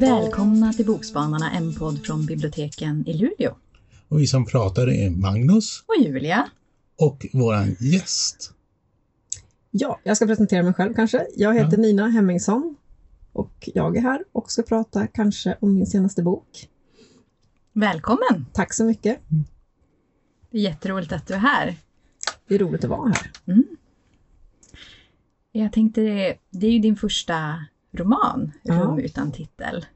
Välkomna till Bokspanarna, en podd från biblioteken i Luleå. Och vi som pratar är Magnus Och Julia. och våran gäst. Ja, jag ska presentera mig själv kanske. Jag heter Ja. Nina Hemmingsson och jag är här och ska prata kanske om min senaste bok. Välkommen! Tack så mycket. Det är jätteroligt att du är här. Det är roligt att vara här. Jag tänkte, det är ju din första roman, Ja. Rum utan titel.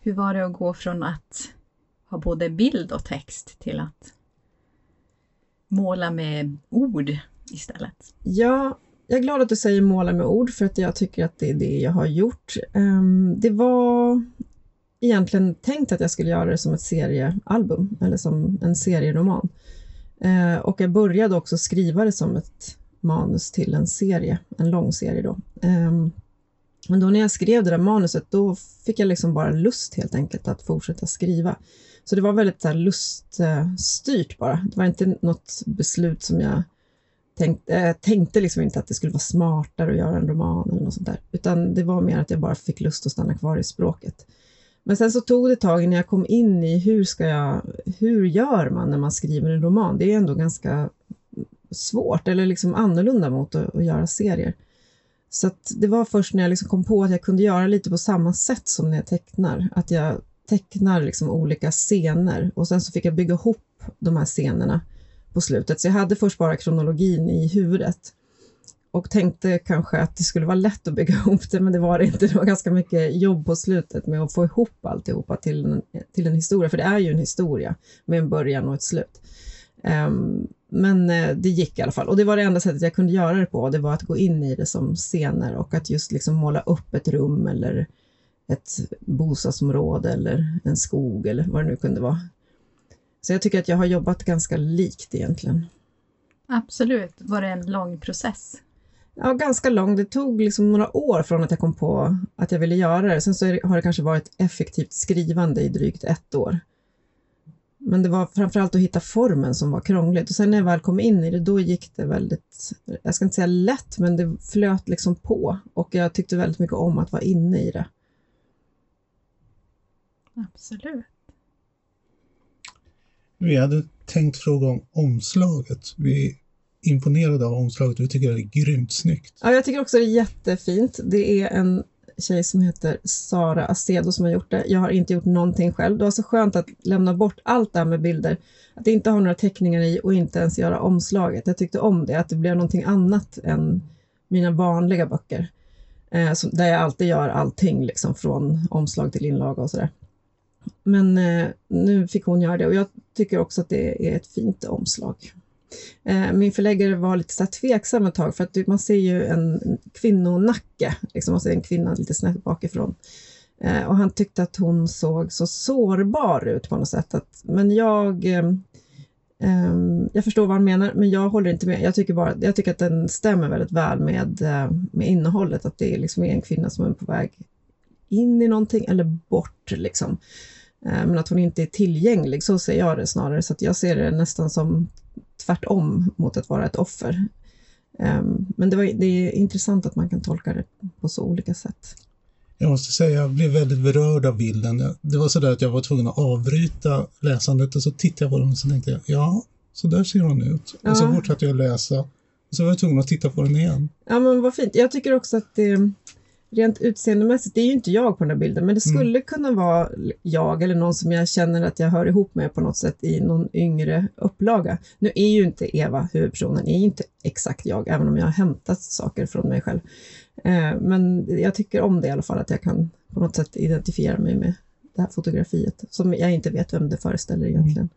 Hur var det att gå från att ha både bild och text till att måla med ord istället? Ja, jag är glad att du säger måla med ord för att jag tycker att det är det jag har gjort. Ehm, Det var egentligen tänkt att jag skulle göra det som ett seriealbum eller som en serieroman. Eh, Och jag började också skriva det som ett manus till en serie, en lång serie då. Eh, Men då när jag skrev det där manuset, då fick jag liksom bara lust helt enkelt att fortsätta skriva. Så det var väldigt så här luststyrt bara. Det var inte något beslut som jag tänkte, äh, tänkte liksom inte att det skulle vara smartare att göra en roman eller något sånt där, utan det var mer att jag bara fick lust att stanna kvar i språket. Men sen så tog det ett tag innan jag kom in i hur ska jag, hur gör man när man skriver en roman? Det är ändå ganska svårt eller liksom annorlunda mot att, att göra serier. Så att det var först när jag liksom kom på att jag kunde göra lite på samma sätt som när jag tecknar, att jag tecknar liksom olika scener och sen så fick jag bygga ihop de här scenerna på slutet. Så jag hade först bara kronologin i huvudet och tänkte kanske att det skulle vara lätt att bygga ihop det, men det var det inte. Det var ganska mycket jobb på slutet med att få ihop alltihopa till en, till en historia, för det är ju en historia med en början och ett slut. Um, men eh, det gick i alla fall och det var det enda sättet jag kunde göra det på. Det var att gå in i det som scener och att just liksom måla upp ett rum eller ett bostadsområde eller en skog eller vad det nu kunde vara. Så jag tycker att jag har jobbat ganska likt egentligen. Absolut. Var det en lång process? Ja, ganska lång. Det tog liksom några år från att jag kom på att jag ville göra det. Sen så har det kanske varit effektivt skrivande i drygt ett år. Men det var framförallt att hitta formen som var krångligt. Och sen när jag väl kom in i det, då gick det väldigt, jag ska inte säga lätt, men det flöt liksom på. Och jag tyckte väldigt mycket om att vara inne i det. Absolut. Vi hade tänkt fråga om omslaget. Vi imponerad av omslaget. Vi tycker det är grymt snyggt. Ja, jag tycker också det är jättefint. Det är en tjej som heter Sara Acedo som har gjort det. Jag har inte gjort någonting själv. Det var så skönt att lämna bort allt det här med bilder. Att inte ha några teckningar i och inte ens göra omslaget. Jag tyckte om det, att det blev någonting annat än mina vanliga böcker. Eh, som, där jag alltid gör allting, liksom från omslag till inlaga och sådär. Men eh, nu fick hon göra det och jag tycker också att det är ett fint omslag. Eh, min förläggare var lite så tveksam ett tag för att man ser ju en kvinnonacke, liksom man ser en kvinna lite snett bakifrån. Eh, och han tyckte att hon såg så sårbar ut på något sätt. Att, men jag, eh, ehm, jag förstår vad han menar, men jag håller inte med. Jag tycker, bara, jag tycker att den stämmer väldigt väl med, med innehållet, att det liksom är en kvinna som är på väg in i någonting eller bort. Liksom. Men att hon inte är tillgänglig, så ser jag det snarare. Så att jag ser det nästan som tvärtom mot att vara ett offer. Ehm, Men det, var, det är intressant att man kan tolka det på så olika sätt. Jag måste säga, jag blev väldigt berörd av bilden. Det var sådär att jag var tvungen att avbryta läsandet och så tittade jag på den och så tänkte jag, ja, så där ser hon ut. Och så Ja. fortsatte jag läsa. Och så var jag tvungen att titta på den igen. Ja men vad fint. Jag tycker också att det rent utseendemässigt, det är ju inte jag på den här bilden, men det skulle kunna vara jag eller någon som jag känner att jag hör ihop med på något sätt i någon yngre upplaga. Nu är ju inte Eva, huvudpersonen, är ju inte exakt jag, även om jag har hämtat saker från mig själv. Eh, Men jag tycker om det i alla fall, att jag kan på något sätt identifiera mig med det här fotografiet, som jag inte vet vem det föreställer egentligen.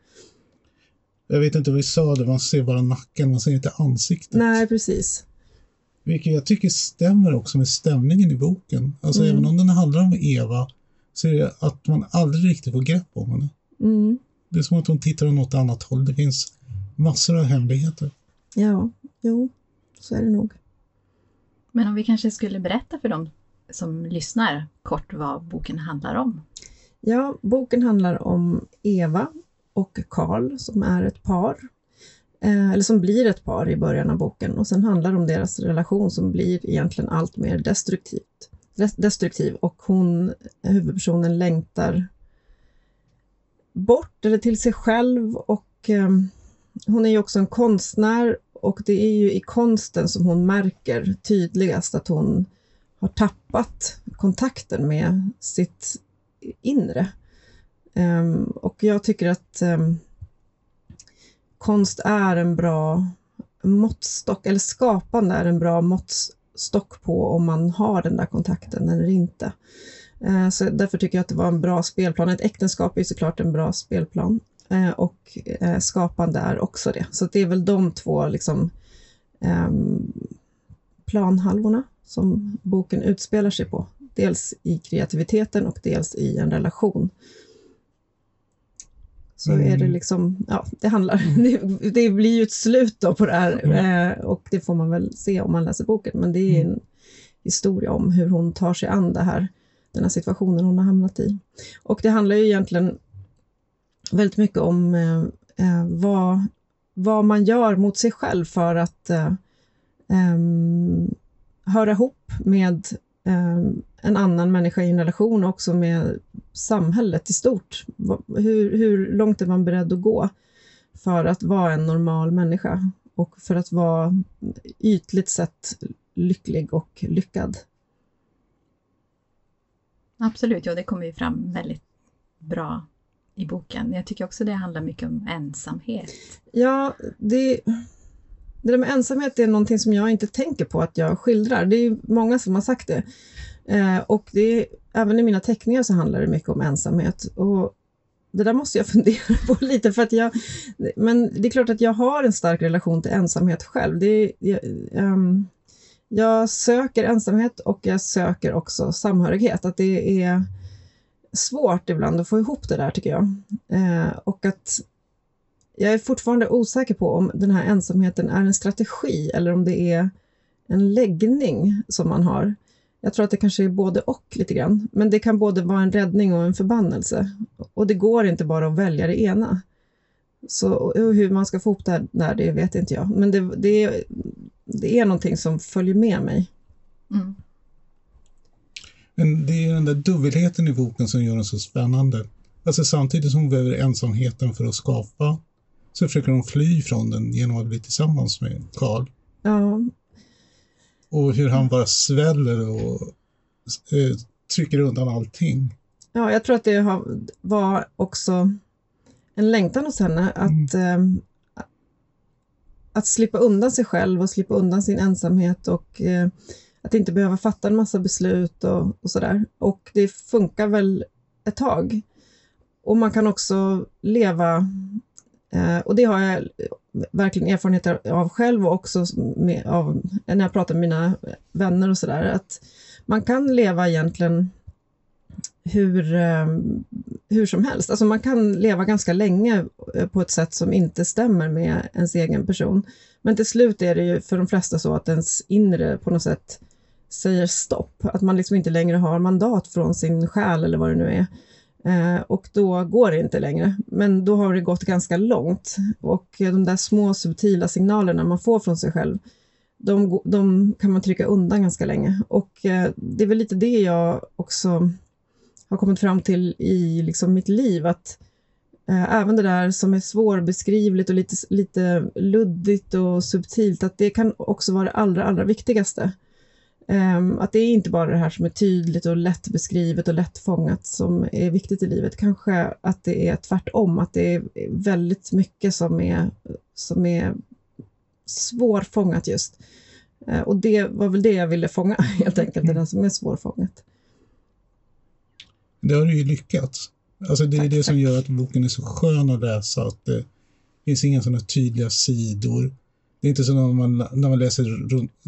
Jag vet inte vad vi sa, det man ser bara nacken, man ser inte ansiktet. Nej, precis. Vilket jag tycker stämmer också med stämningen i boken. Alltså Mm. även om den handlar om Eva så är det att man aldrig riktigt får grepp om henne. Mm. Det är som att hon tittar åt något annat håll. Det finns massor av hemligheter. Ja, jo, så är det nog. Men om vi kanske skulle berätta för dem som lyssnar kort vad boken handlar om. Ja, boken handlar om Eva och Karl som är ett par. Eh, eller som blir ett par i början av boken. Och sen handlar det om deras relation som blir egentligen allt mer destruktivt, destruktiv. Och hon, huvudpersonen, längtar bort eller till sig själv. Och eh, hon är ju också en konstnär. Och det är ju i konsten som hon märker tydligast att hon har tappat kontakten med sitt inre. Eh, och jag tycker att eh, konst är en bra måttstock, eller skapande är en bra måttstock på om man har den där kontakten eller inte. Eh, så därför tycker jag att det var en bra spelplan. Ett äktenskap är såklart en bra spelplan eh, och eh, skapande är också det. Så det är väl de två liksom, ehm, planhalvorna som boken utspelar sig på. Dels i kreativiteten och dels i en relation. Så mm. är det liksom, ja, det handlar, mm. det, det, blir ju ett slut då på det här mm. eh, och det får man väl se om man läser boken, men det är mm. en historia om hur hon tar sig an det här, den här situationen hon har hamnat i. Och det handlar ju egentligen väldigt mycket om eh, eh vad, vad man gör mot sig själv för att eh, um, höra ihop med um, en annan människa i en relation, också med samhället i stort. Hur, hur långt är man beredd att gå för att vara en normal människa och för att vara ytligt sett lycklig och lyckad? Absolut, ja det kommer ju fram väldigt bra i boken. Jag tycker också det handlar mycket om ensamhet. Ja, det det där med ensamhet är någonting som jag inte tänker på att jag skildrar. Det är många som har sagt det. Eh, och det är, även i mina teckningar så handlar det mycket om ensamhet. Och det där måste jag fundera på lite, för att jag, men det är klart att jag har en stark relation till ensamhet själv. Det är, jag, um, jag söker ensamhet och jag söker också samhörighet. Att det är svårt ibland att få ihop det där tycker jag. Eh, och att jag är fortfarande osäker på om den här ensamheten är en strategi eller om det är en läggning som man har. Jag tror att det kanske är både och lite grann, men det kan både vara en räddning och en förbannelse. Och det går inte bara att välja det ena. Så hur man ska få ihop det här, det vet inte jag. Men det, det, är, det är någonting som följer med mig. Mm. Men det är den där dubbelheten i boken som gör den så spännande. Alltså samtidigt som hon behöver ensamheten för att skapa så försöker hon fly från den genom att bli tillsammans med Karl. Ja. Och hur han bara sväller och eh, trycker undan allting. Ja, jag tror att det var också en längtan hos henne att, mm. eh, att slippa undan sig själv och slippa undan sin ensamhet och eh, att inte behöva fatta en massa beslut och, och sådär. Och det funkar väl ett tag. Och man kan också leva Eh, och det har jag verkligen erfarenheter av själv och också med, av, när jag pratar med mina vänner och sådär, att man kan leva egentligen hur, eh, hur som helst. Alltså man kan leva ganska länge eh, på ett sätt som inte stämmer med ens egen person. Men till slut är det ju för de flesta så att ens inre på något sätt säger stopp, att man liksom inte längre har mandat från sin själ eller vad det nu är. Eh, och då går det inte längre. Men då har det gått ganska långt och de där små subtila signalerna man får från sig själv, de, de kan man trycka undan ganska länge. Och eh, det är väl lite det jag också har kommit fram till i liksom mitt liv, att eh, även det där som är svårbeskrivligt och lite, lite luddigt och subtilt, att det kan också vara det allra, allra viktigaste. Um, att det är inte bara det här som är tydligt och lätt beskrivet och lättfångat som är viktigt i livet. Kanske att det är tvärtom, att det är väldigt mycket som är, som är svårfångat just. Uh, och det var väl det jag ville fånga helt enkelt, det som är svårfångat. Det har du ju lyckats. Alltså det är tack, det som tack. gör att boken är så skön att läsa, att det finns inga sådana tydliga sidor. Det är inte så när man, när man läser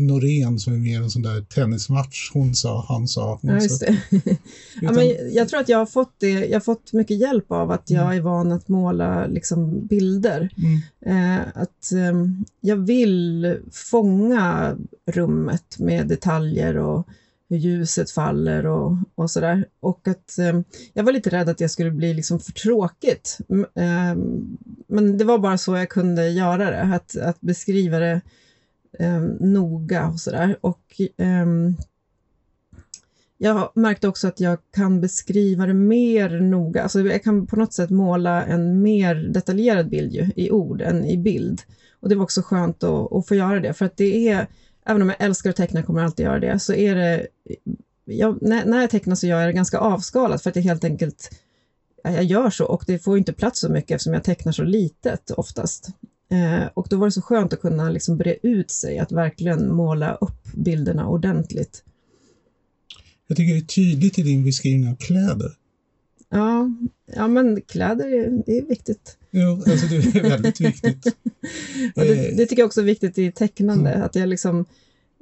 Norén som är mer en sån där tennismatch. Hon sa, han sa. Hon ja, just det. Utan, ja, men jag tror att jag har fått det. Jag har fått mycket hjälp av att jag mm. är van att måla liksom, bilder. Mm. Eh, att eh, jag vill fånga rummet med detaljer och hur ljuset faller och, och sådär. Och att eh, jag var lite rädd att det skulle bli liksom för tråkigt. Eh, men det var bara så jag kunde göra det, att, att beskriva det eh, noga och sådär. Och eh, jag märkte också att jag kan beskriva det mer noga. Alltså jag kan på något sätt måla en mer detaljerad bild ju, i ord än i bild. Och det var också skönt att, att få göra det, för att det är, även om jag älskar att teckna, kommer alltid göra det, så är det, jag, när, när jag tecknar så gör jag det ganska avskalat, för att jag helt enkelt, jag gör så, och det får inte plats så mycket eftersom jag tecknar så litet oftast. Eh, och då var det så skönt att kunna liksom bre ut sig, att verkligen måla upp bilderna ordentligt. Jag tycker det är tydligt i din beskrivning av kläder. Ja, ja men kläder är, det är viktigt. Jo, alltså det är väldigt viktigt. Och det, det tycker jag också är viktigt i tecknande, att jag liksom,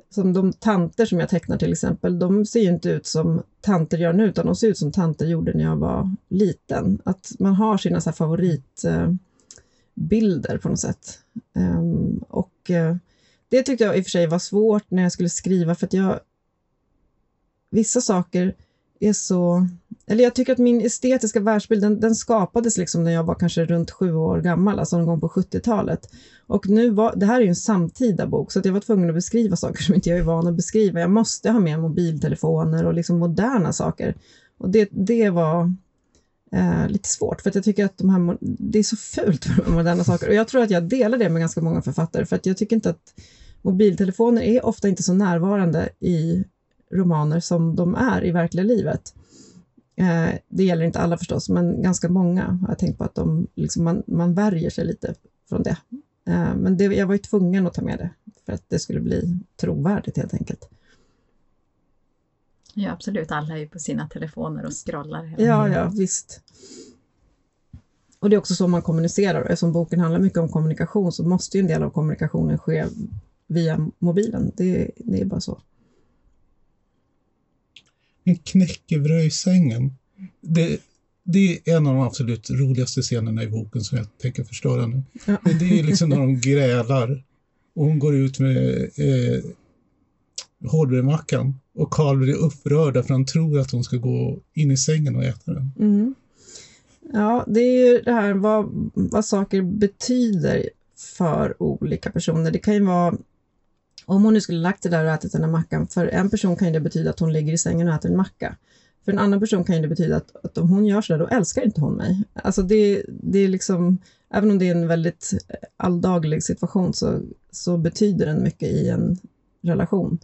som de tanter som jag tecknar till exempel, de ser ju inte ut som tanter gör nu, utan de ser ut som tanter gjorde när jag var liten. Att man har sina så favoritbilder på något sätt. Ehm, och eh, det tyckte jag i och för sig var svårt när jag skulle skriva, för att jag vissa saker är så... Eller jag tycker att min estetiska världsbild, den, den skapades liksom när jag var kanske runt sju år gammal, alltså någon gång på 70-talet. Och nu var, det här är ju en samtida bok, så att jag var tvungen att beskriva saker som inte jag är van att beskriva. Jag måste ha med mobiltelefoner och liksom moderna saker. Och det, det var eh, lite svårt, för att jag tycker att de här, det är så fult med moderna saker. Och jag tror att jag delar det med ganska många författare, för att jag tycker inte att mobiltelefoner är ofta inte så närvarande i romaner som de är i verkliga livet. Eh, det gäller inte alla förstås, men ganska många har jag tänkt på att de, liksom, man, man värjer sig lite från det. Eh, men det, jag var ju tvungen att ta med det för att det skulle bli trovärdigt helt enkelt. Ja, absolut. Alla är ju på sina telefoner och scrollar hela Ja, tiden. ja, visst. Och det är också så man kommunicerar. Eftersom boken handlar mycket om kommunikation så måste ju en del av kommunikationen ske via mobilen. Det, det är bara så. En knäckebröd i sängen. Det, det är en av de absolut roligaste scenerna i boken som jag tänker förstöra nu. Ja. Det är liksom när de grälar och hon går ut med eh, hårdbrödmackan och Karl blir upprörd för han tror att hon ska gå in i sängen och äta den. Mm. Ja, det är ju det här vad, vad saker betyder för olika personer. Det kan ju vara, om hon nu skulle lagt det där och ätit den här mackan, för en person kan ju det betyda att hon ligger i sängen och äter en macka. För en annan person kan ju det betyda att, att om hon gör så där, då älskar inte hon mig. Alltså det, det är liksom, även om det är en väldigt alldaglig situation så, så betyder den mycket i en relation.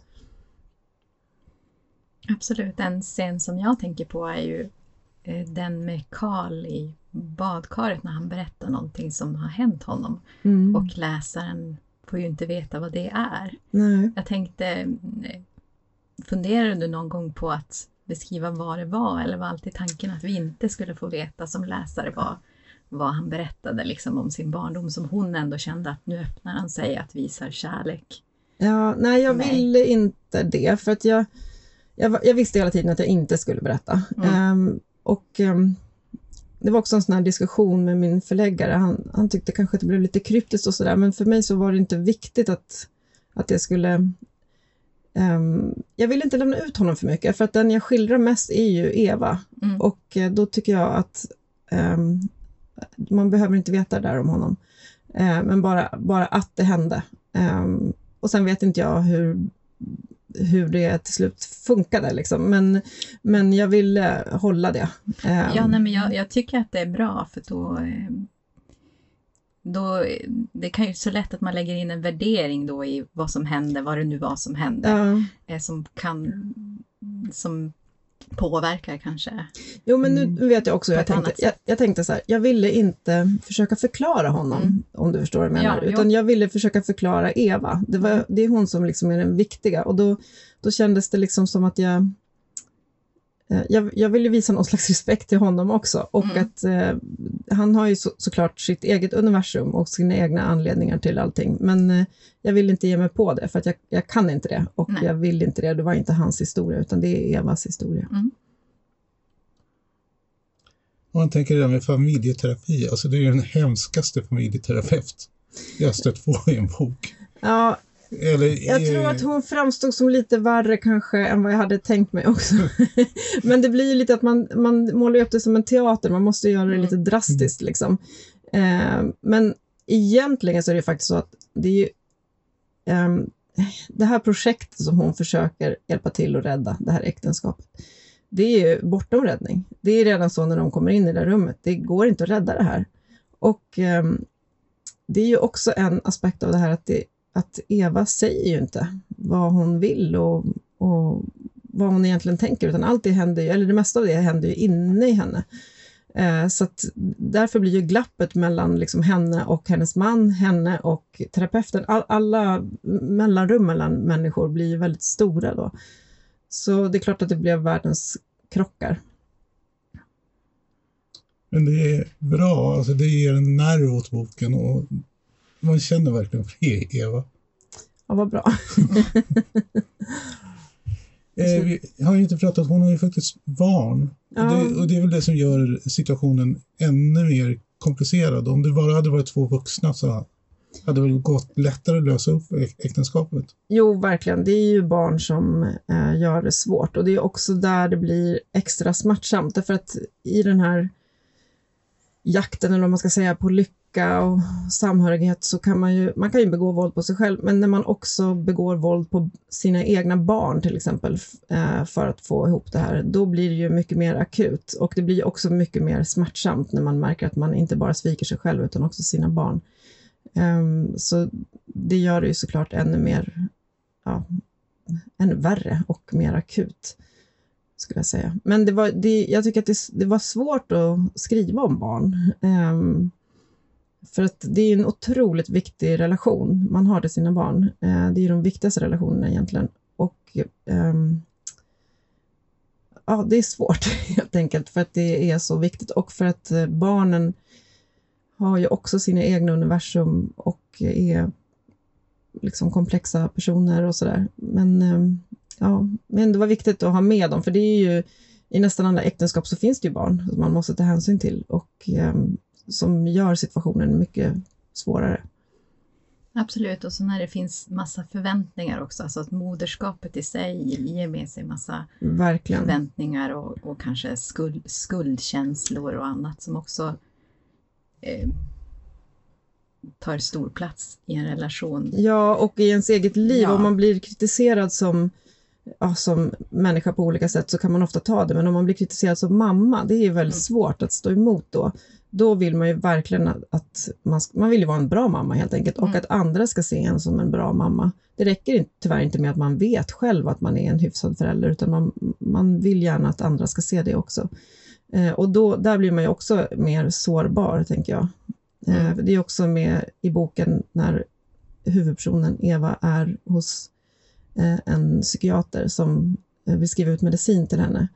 Absolut. En scen som jag tänker på är ju eh, den med Karl i badkaret när han berättar någonting som har hänt honom. Mm. Och läsaren får ju inte veta vad det är. Nej. Jag tänkte, funderade du någon gång på att beskriva vad det var eller var alltid tanken att vi inte skulle få veta som läsare vad, vad han berättade liksom om sin barndom som hon ändå kände att nu öppnar han sig att visa kärlek. Ja, nej, jag Nej. ville inte det, för att jag, jag, jag visste hela tiden att jag inte skulle berätta. Mm. Ehm, och ehm, det var också en sån här diskussion med min förläggare. Han, han tyckte kanske att det blev lite kryptiskt och sådär, men för mig så var det inte viktigt att, att jag skulle... ehm, jag ville inte lämna ut honom för mycket, för att den jag skildrar mest är ju Eva. Mm. Och eh, då tycker jag att ehm, man behöver inte veta det där om honom. Eh, men bara, bara att det hände. Ehm, och sen vet inte jag hur, hur det till slut funkade, liksom. men, men jag ville hålla det. Ehm, Ja, nej, men jag, jag tycker att det är bra för då, eh, då det kan ju så lätt att man lägger in en värdering då i vad som hände, vad det nu var som hände, ja. eh, som kan som påverkar kanske. Jo, men nu vet jag också, jag tänkte, jag, jag tänkte så här, jag ville inte försöka förklara honom, Mm. om du förstår vad jag menar, Ja, jo. utan jag ville försöka förklara Eva. Det, var, det är hon som liksom är den viktiga och då, då kändes det liksom som att jag jag, jag ville visa någon slags respekt till honom också och Mm. att eh, han har ju så, såklart sitt eget universum och sina egna anledningar till allting, men eh, jag vill inte ge mig på det för att jag, jag kan inte det och Nej. jag vill inte det. Det var inte hans historia utan det är Evas historia. Om man tänker det där med familjeterapi, alltså det är ju den hemskaste familjeterapeut jag stött på i en bok. Ja, Eller, Jag tror att hon framstod som lite värre kanske än vad jag hade tänkt mig också. Men det blir ju lite att man, man målar upp det som en teater, man måste göra det lite drastiskt liksom. Eh, men egentligen så är det faktiskt så att det är ju ehm, det här projektet som hon försöker hjälpa till att rädda, det här äktenskapet, det är ju bortom räddning. Det är redan så när de kommer in i det där rummet, det går inte att rädda det här. Och ehm, det är ju också en aspekt av det här att, det, att Eva säger ju inte vad hon vill och, och vad hon egentligen tänker, utan allt det händer ju, eller det mesta av det händer ju inne i henne. Eh, så att därför blir ju glappet mellan liksom henne och hennes man, henne och terapeuten, all, alla mellanrum mellan människor blir ju väldigt stora då. Så det är klart att det blev världens krockar. Men det är bra, alltså det ger en nerv åt boken och man känner verkligen för Eva. Ja, vad bra. Eh, vi har ju inte pratat, hon har ju faktiskt barn. Ja. Och, det, och det är väl det som gör situationen ännu mer komplicerad. Om det bara hade varit två vuxna så hade det väl gått lättare att lösa upp äk- äktenskapet. Jo, verkligen. Det är ju barn som eh, gör det svårt och det är också där det blir extra smärtsamt. Därför att i den här jakten, eller vad man ska säga, på lycka och samhörighet så kan man ju, man kan ju begå våld på sig själv, men när man också begår våld på sina egna barn till exempel, eh, för att få ihop det här, då blir det ju mycket mer akut och det blir också mycket mer smärtsamt när man märker att man inte bara sviker sig själv utan också sina barn. Ehm, så det gör det ju såklart ännu mer, ja, ännu värre och mer akut, skulle jag säga. Men det var, det, jag tycker att det, det var svårt att skriva om barn. Um, för att det är en otroligt viktig relation man har till sina barn. Eh, det är de viktigaste relationerna egentligen. Och um, ja, det är svårt helt enkelt för att det är så viktigt och för att eh, barnen har ju också sina egna universum och är liksom komplexa personer och sådär. Men, ehm, ja, men det var viktigt att ha med dem, för det är ju i nästan alla äktenskap så finns det ju barn som man måste ta hänsyn till och ehm, som gör situationen mycket svårare. Absolut, och så när det finns massa förväntningar också, alltså att moderskapet i sig ger med sig massa Verkligen. förväntningar och, och kanske skuld, skuldkänslor och annat som också eh, tar stor plats i en relation. Ja, och i ens eget liv, Ja. om man blir kritiserad som, ja, som människa på olika sätt så kan man ofta ta det, men om man blir kritiserad som mamma, det är ju väldigt svårt att stå emot då. Då vill man ju verkligen att- man, man vill ju vara en bra mamma helt enkelt och Mm. att andra ska se en som en bra mamma. Det räcker inte, tyvärr inte med att man vet själv att man är en hyfsad förälder, utan man, man vill gärna att andra ska se det också. Eh, och då, där blir man ju också mer sårbar, tänker jag. Eh, Mm. det är också med i boken när huvudpersonen Eva är hos eh, en psykiater som eh, vill skriva ut medicin till henne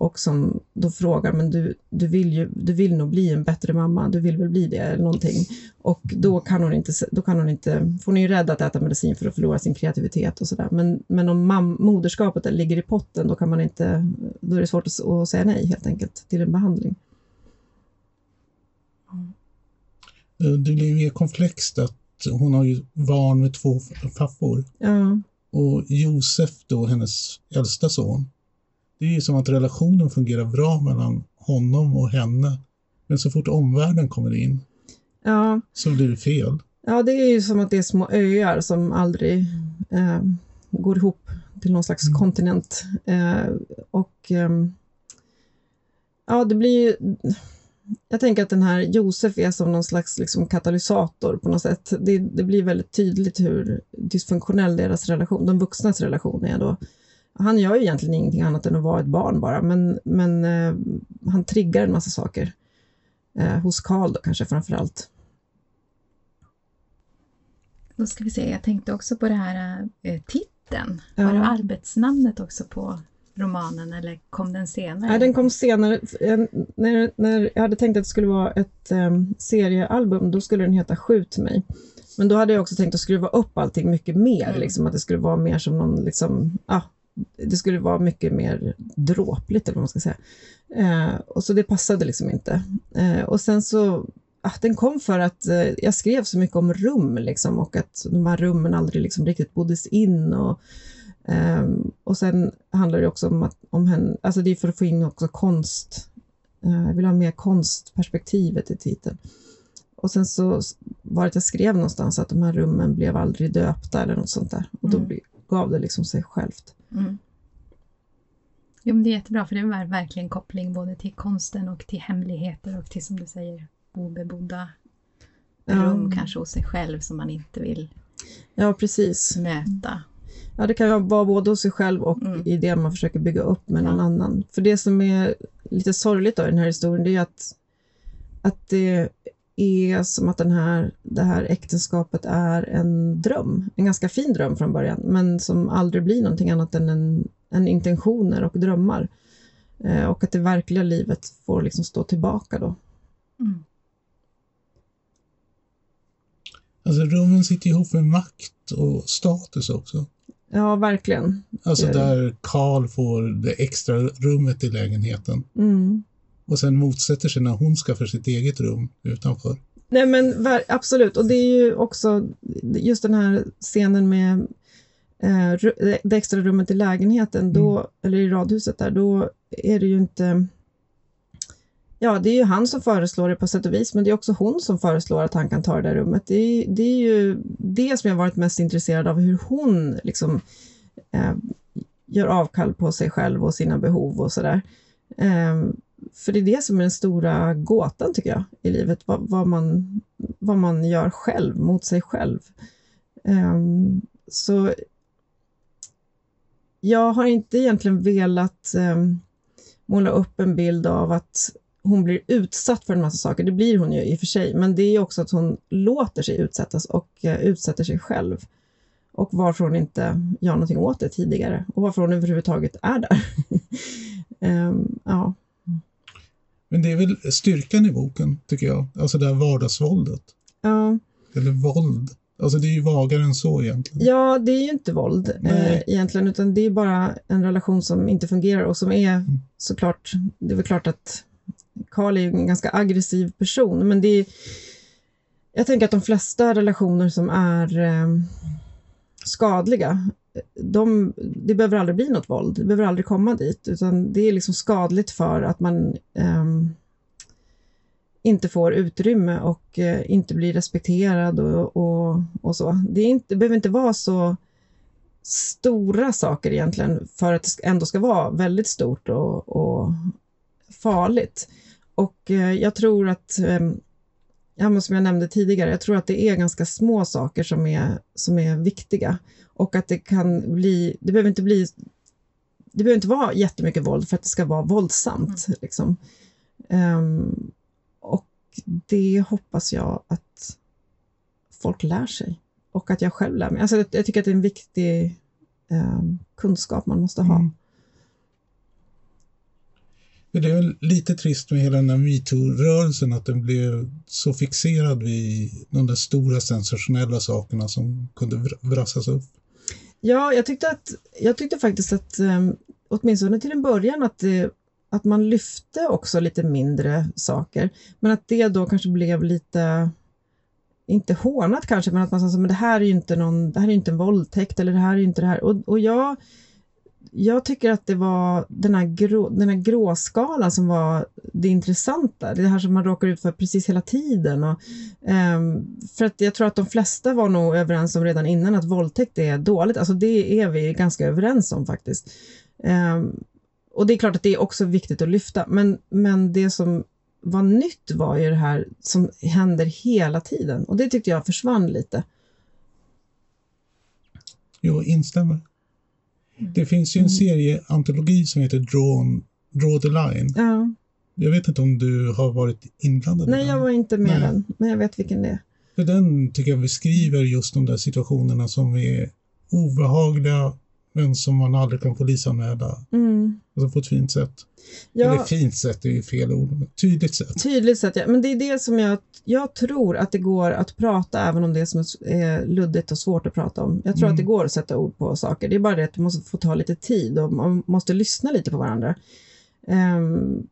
och som då frågar, men du, du, vill ju, du vill nog bli en bättre mamma, du vill väl bli det eller någonting. Och då kan hon inte, då kan hon inte, för hon är ju rädd att äta medicin för att förlora sin kreativitet och sådär. Men, men om mam, moderskapet ligger i potten, då kan man inte, då är det svårt att, att säga nej helt enkelt till en behandling. Eh, Det blir mer komplext att hon har ju barn med två pappor. Ja, Och Josef då, hennes äldsta son. Det är ju som att relationen fungerar bra mellan honom och henne. Men så fort omvärlden kommer in ja, så blir det fel. Ja, det är ju som att det är små öar som aldrig eh, går ihop till någon slags kontinent. Eh, och ehm, ja, det blir ju... Jag tänker att den här Josef är som någon slags liksom, katalysator på något sätt. Det, det blir väldigt tydligt hur dysfunktionell deras relation, de vuxnas relation är då. Han gör ju egentligen ingenting annat än att vara ett barn bara, men, men eh, han triggar en massa saker. Eh, hos Karl då kanske framför allt. Då ska vi se, jag tänkte också på det här eh, titeln. Ja. Var det arbetsnamnet också på romanen eller kom den senare? Nej, den kom senare. När, när jag hade tänkt att det skulle vara ett um, seriealbum, då skulle den heta Skjut mig. Men då hade jag också tänkt att skruva upp allting mycket mer, Mm. liksom, att det skulle vara mer som någon, liksom, ah, det skulle vara mycket mer dråpligt eller vad man ska säga. Eh, och så det passade liksom inte. Eh, och sen så ah, den kom för att eh, jag skrev så mycket om rum liksom, och att de här rummen aldrig liksom, riktigt boddes in. Och, ehm, och sen handlar det också om att om henne, alltså det är för att få in också konst. Eh, jag vill ha mer konstperspektivet i titeln. Och sen så var det att jag skrev någonstans att de här rummen blev aldrig döpta eller något sånt där. Och då Mm. bli- gav det liksom sig självt. Mm. Jo, men det är jättebra för det är verkligen koppling både till konsten och till hemligheter och till som du säger obebodda rum kanske hos sig själv som man inte vill Ja, precis. möta. Ja, det kan vara både hos sig själv och Mm. i det man försöker bygga upp med någon Ja. annan. För det som är lite sorgligt då i den här historien, det är att, att det är som att den här, det här äktenskapet är en dröm. En ganska fin dröm från början, men som aldrig blir någonting annat än en, en intentioner och drömmar. Eh, och att det verkliga livet får liksom stå tillbaka då. Mm. Alltså rummen sitter ihop med makt och status också. Ja, verkligen. Alltså där Karl får det extra rummet i lägenheten Mm. och sen motsätter sig när hon skaffar sitt eget rum utanför. Nej men absolut, och det är ju också just den här scenen med eh, det extra rummet i lägenheten, då, eller i radhuset där, då är det ju inte... Ja, det är ju han som föreslår det på sätt och vis, men det är också hon som föreslår att han kan ta det där rummet. Det är, det är ju det som jag varit mest intresserad av, hur hon liksom eh, gör avkall på sig själv och sina behov och sådär. Eh, för det är det som är den stora gåtan, tycker jag, i livet. Vad, vad, man, vad man gör själv, mot sig själv. Eh, så jag har inte egentligen velat ehm, måla upp en bild av att hon blir utsatt för en massa saker. Det blir hon ju i och för sig, men det är också att hon låter sig utsättas och eh, utsätter sig själv. Och varför hon inte gör någonting åt det tidigare och varför hon överhuvudtaget är där. Ehm, ja. Men det är väl styrkan i boken, tycker jag. Alltså det här vardagsvåldet. Ja, Eller våld. Alltså det är ju vagare än så egentligen. Ja, det är ju inte våld eh, egentligen, utan det är bara en relation som inte fungerar och som är såklart, det är väl klart att Karl är ju en ganska aggressiv person, men det är, jag tänker att de flesta relationer som är eh, skadliga, de, det behöver aldrig bli något våld, det behöver aldrig komma dit, utan det är liksom skadligt för att man eh, inte får utrymme och eh, inte blir respekterad och, och, och så. Det, är inte, det behöver inte vara så stora saker egentligen för att det ändå ska vara väldigt stort och, och farligt. Och eh, jag tror att, eh, ja, men som jag nämnde tidigare, jag tror att det är ganska små saker som är, som är viktiga och att det kan bli, det behöver inte bli det behöver inte vara jättemycket våld för att det ska vara våldsamt. Liksom. Ehm, och det hoppas jag att folk lär sig och att jag själv lär mig. Alltså, jag, jag tycker att det är en viktig ehm, kunskap man måste ha. Mm. Men det är lite trist med hela den här metoo-rörelsen att den blev så fixerad vid de där stora sensationella sakerna som kunde brassas upp. Ja, jag tyckte, att, jag tyckte faktiskt att ehm, åtminstone till en början att, det, att man lyfte också lite mindre saker, men att det då kanske blev lite inte hånat kanske, men att man sa så, men det här är ju inte någon, det här är inte en våldtäkt eller det här är ju inte det här. Och, och jag, jag tycker att det var den här, grå, den här gråskalan som var det intressanta. Det här som man råkar ut för precis hela tiden. Och, um, för att jag tror att de flesta var nog överens om redan innan att våldtäkt är dåligt. Alltså det är vi ganska överens om faktiskt. Um, och det är klart att det är också viktigt att lyfta, men, men det som var nytt var ju det här som händer hela tiden och det tyckte jag försvann lite. Jo, instämmer. Det finns ju en serieantologi som heter Drawn, Draw the Line. Ja. Jag vet inte om du har varit inblandad i Nej, den? jag var inte med Nej. den, men jag vet vilken det är. För den tycker jag beskriver just de där situationerna som är obehagliga men som man aldrig kan polisanmäla. Mm. Alltså på ett fint sätt. Ja. Eller fint sätt är ju fel ord, men tydligt sätt. Tydligt sett, ja. Men det är det som jag, jag tror att det går att prata även om det som är luddigt och svårt att prata om. Jag tror Mm. att det går att sätta ord på saker. Det är bara det att det måste få ta lite tid och man måste lyssna lite på varandra. Ehm,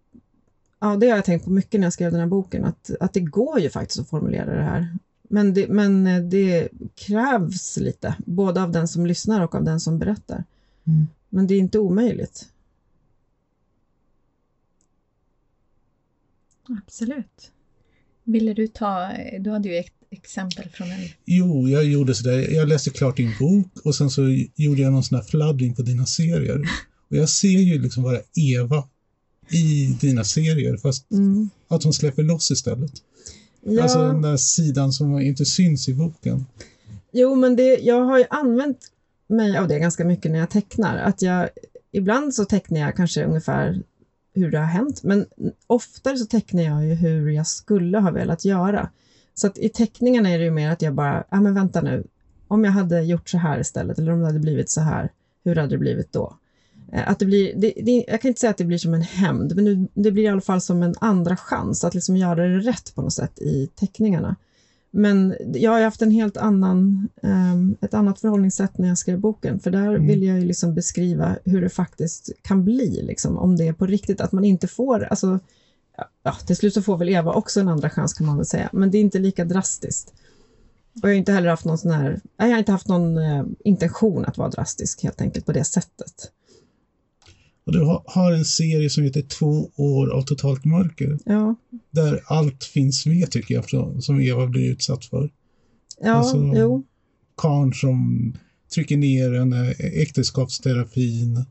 ja, det har jag tänkt på mycket när jag skrev den här boken, att, att det går ju faktiskt att formulera det här. Men det, men eh, det krävs lite, både av den som lyssnar och av den som berättar. Mm. Men det är inte omöjligt. Absolut. Ville du ta, du hade ju ett exempel från en... Jo, jag gjorde sådär. Jag läste klart din bok och sen så gjorde jag någon sån här fladdring på dina serier. Och jag ser ju liksom bara Eva i dina serier, fast Mm. att hon släpper loss istället. Ja, Alltså den där sidan som inte syns i boken. Jo, men det, jag har ju använt mig av det ganska mycket när jag tecknar. Att jag, ibland så tecknar jag kanske ungefär hur det har hänt, men oftare så tecknar jag ju hur jag skulle ha velat göra. Så att i teckningarna är det ju mer att jag bara, ja men vänta nu, om jag hade gjort så här istället, eller om det hade blivit så här, hur hade det blivit då? Eh, Att det blir, det, det, jag kan inte säga att det blir som en hämnd, men det, det blir i alla fall som en andra chans att liksom göra det rätt på något sätt i teckningarna. Men jag har haft en helt annan, ehm, ett annat förhållningssätt när jag skrev boken, för där Mm. vill jag ju liksom beskriva hur det faktiskt kan bli, liksom, om det är på riktigt, att man inte får, alltså, ja, till slut så får väl Eva också en andra chans kan man väl säga, men det är inte lika drastiskt. Och jag har inte heller haft någon sån här, jag har inte haft någon eh, intention att vara drastisk helt enkelt på det sättet. Och du har, en serie som heter Två år av totalt mörker. Ja, Där allt finns med tycker jag, som- Eva blir utsatt för. ja, Alltså, jo, Karn som trycker ner en äktenskapsterapin,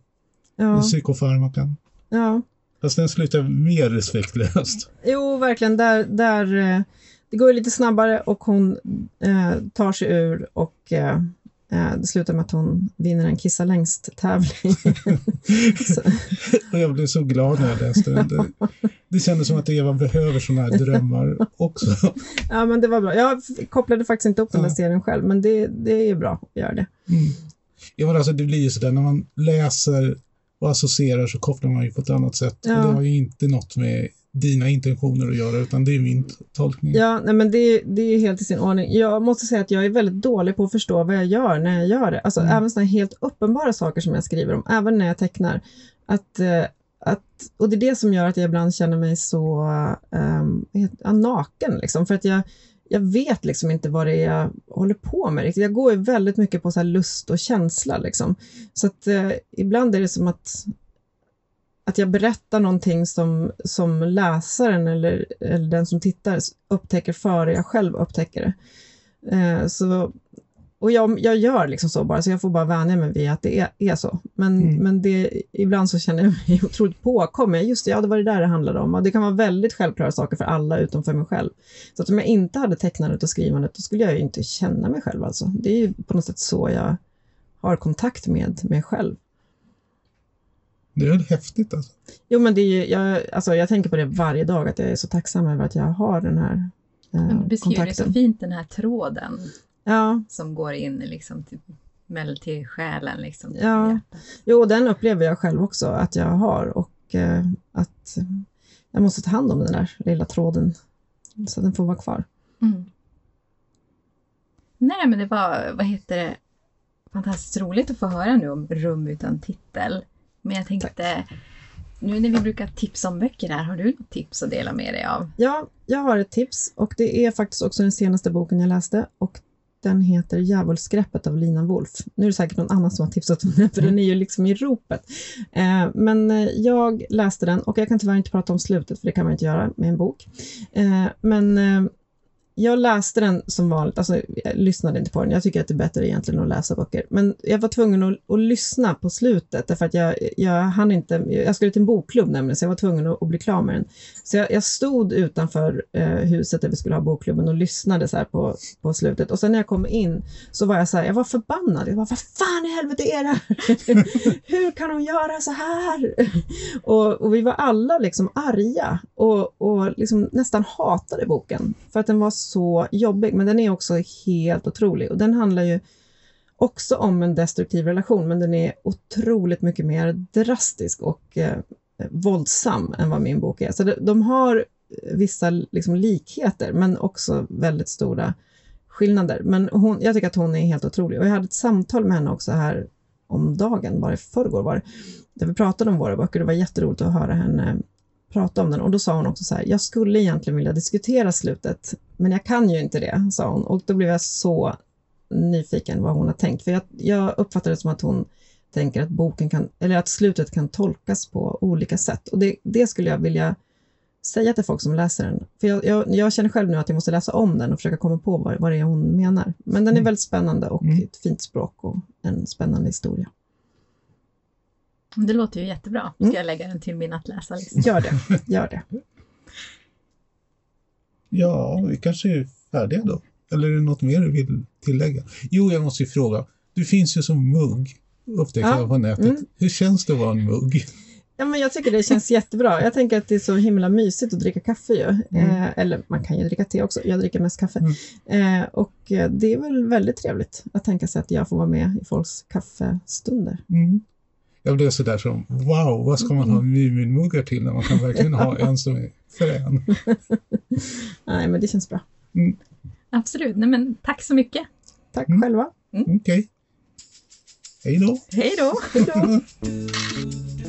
ja, psykofarmakan. ja. Fast den slutar mer respektlöst. Jo, verkligen. Där, där, eh, det går lite snabbare och hon eh, tar sig ur och eh, eh, det slutar med att hon vinner en kissa längst-tävling. Jag blev så glad när jag läste den. Det, det kändes som att Eva behöver sådana här drömmar också. ja, men det var bra. Jag kopplade faktiskt inte upp den där serien själv, men det, det är bra att göra det. Mm. Ja, alltså, det blir ju sådär när man läser och associerar så kopplar man ju på ett annat sätt. Ja. Och det har ju inte något med dina intentioner att göra, utan det är min tolkning. Ja, nej, men det, det är helt i sin ordning. Jag måste säga att jag är väldigt dålig på att förstå vad jag gör när jag gör det. Alltså Mm. även sådana helt uppenbara saker som jag skriver om, även när jag tecknar. Att, eh, att, och det är det som gör att jag ibland känner mig så um, naken, liksom. för att jag, jag vet liksom inte vad det är jag håller på med. riktigt. Jag går ju väldigt mycket på så lust och känsla. Liksom. Så att eh, ibland är det som att att jag berättar någonting som, som läsaren eller, eller den som tittar upptäcker före jag själv upptäcker det. Eh, så, och jag, jag gör liksom så bara, så jag får bara vänja mig vid att det är, är så. Men, Mm. men det, ibland så känner jag mig otroligt påkommen. Just det, ja det var det där det handlade om. Och det kan vara väldigt självklara saker för alla utom för mig själv. Så att om jag inte hade tecknandet och skrivandet, då skulle jag ju inte känna mig själv alltså. Det är ju på något sätt så jag har kontakt med mig själv. Det är häftigt alltså. Jo, men det är ju, jag, alltså, jag tänker på det varje dag, att jag är så tacksam över att jag har den här eh, Men du beskriver det så kontakten. fint, den här tråden Ja, som går in liksom till, till själen. Liksom, till Ja. hjärtat. jo, den upplever jag själv också att jag har och eh, att jag måste ta hand om den där lilla tråden så att den får vara kvar. Mm. Nej, men det var, vad heter det, fantastiskt roligt att få höra nu om Rum utan titel. Men jag tänkte, nu när vi brukar tipsa om böcker här, har du något tips att dela med dig av? Ja, jag har ett tips och det är faktiskt också den senaste boken jag läste och den heter Djävulsgreppet av Lina Wolf. Nu är det säkert någon annan som har tipsat om den, för den är ju liksom i ropet. Eh, men eh, jag läste den och jag kan tyvärr inte prata om slutet, för det kan man inte göra med en bok. Eh, men eh, jag läste den som vanligt, alltså jag lyssnade inte på den. Jag tycker att det är bättre egentligen att läsa böcker. Men jag var tvungen att, att lyssna på slutet, därför att jag, jag hann inte, jag skulle till en bokklubb nämligen, så jag var tvungen att, att bli klar med den. Så jag, jag stod utanför eh, huset där vi skulle ha bokklubben och lyssnade så här på, på slutet. Och sen när jag kom in så var jag så här, jag var förbannad. Jag var, vad fan i helvete är det här? Hur kan hon göra så här? och, och vi var alla liksom arga och, och liksom nästan hatade boken för att den var så så jobbig. Men den är också helt otrolig och den handlar ju också om en destruktiv relation, men den är otroligt mycket mer drastisk och eh, våldsam än vad min bok är. Så de, de har vissa liksom, likheter, men också väldigt stora skillnader. Men hon, jag tycker att hon är helt otrolig. Och jag hade ett samtal med henne också här om dagen, bara i förrgår var det, där vi pratade om våra böcker. Det var jätteroligt att höra henne prata om den och då sa hon också så här, jag skulle egentligen vilja diskutera slutet, men jag kan ju inte det, sa hon. Och då blev jag så nyfiken vad hon har tänkt, för jag, jag uppfattade det som att hon tänker att boken kan, eller att slutet kan tolkas på olika sätt. Och det, det skulle jag vilja säga till folk som läser den. För jag, jag, jag, känner själv nu att jag måste läsa om den och försöka komma på vad, vad det är hon menar. Men den är Mm. väldigt spännande och Mm. ett fint språk och en spännande historia. Det låter ju jättebra. Ska Mm. jag lägga den till min att läsa-lista? Gör det, gör det. Ja, vi kanske är färdiga då. Eller är det något mer du vill tillägga? Jo, jag måste ju fråga. Du finns ju som mugg, upptäckte Ja, jag på nätet. mm. Hur känns det att vara en mugg? Ja, men jag tycker det känns jättebra. Jag tänker att det är så himla mysigt att dricka kaffe ju. Eh, eller man kan ju dricka te också. Jag dricker mest kaffe. Eh, och eh, det är väl väldigt trevligt att tänka sig att jag får vara med i folks kaffestunder. Mm. Jag blev sådär som, wow, vad ska man ha Muminmuggar till när man kan verkligen ha en som är frän? Nej, men det känns bra. Absolut. Nej, men tack så mycket. Tack Mm. själva. Okej. Hej då. Hej då! Hej då!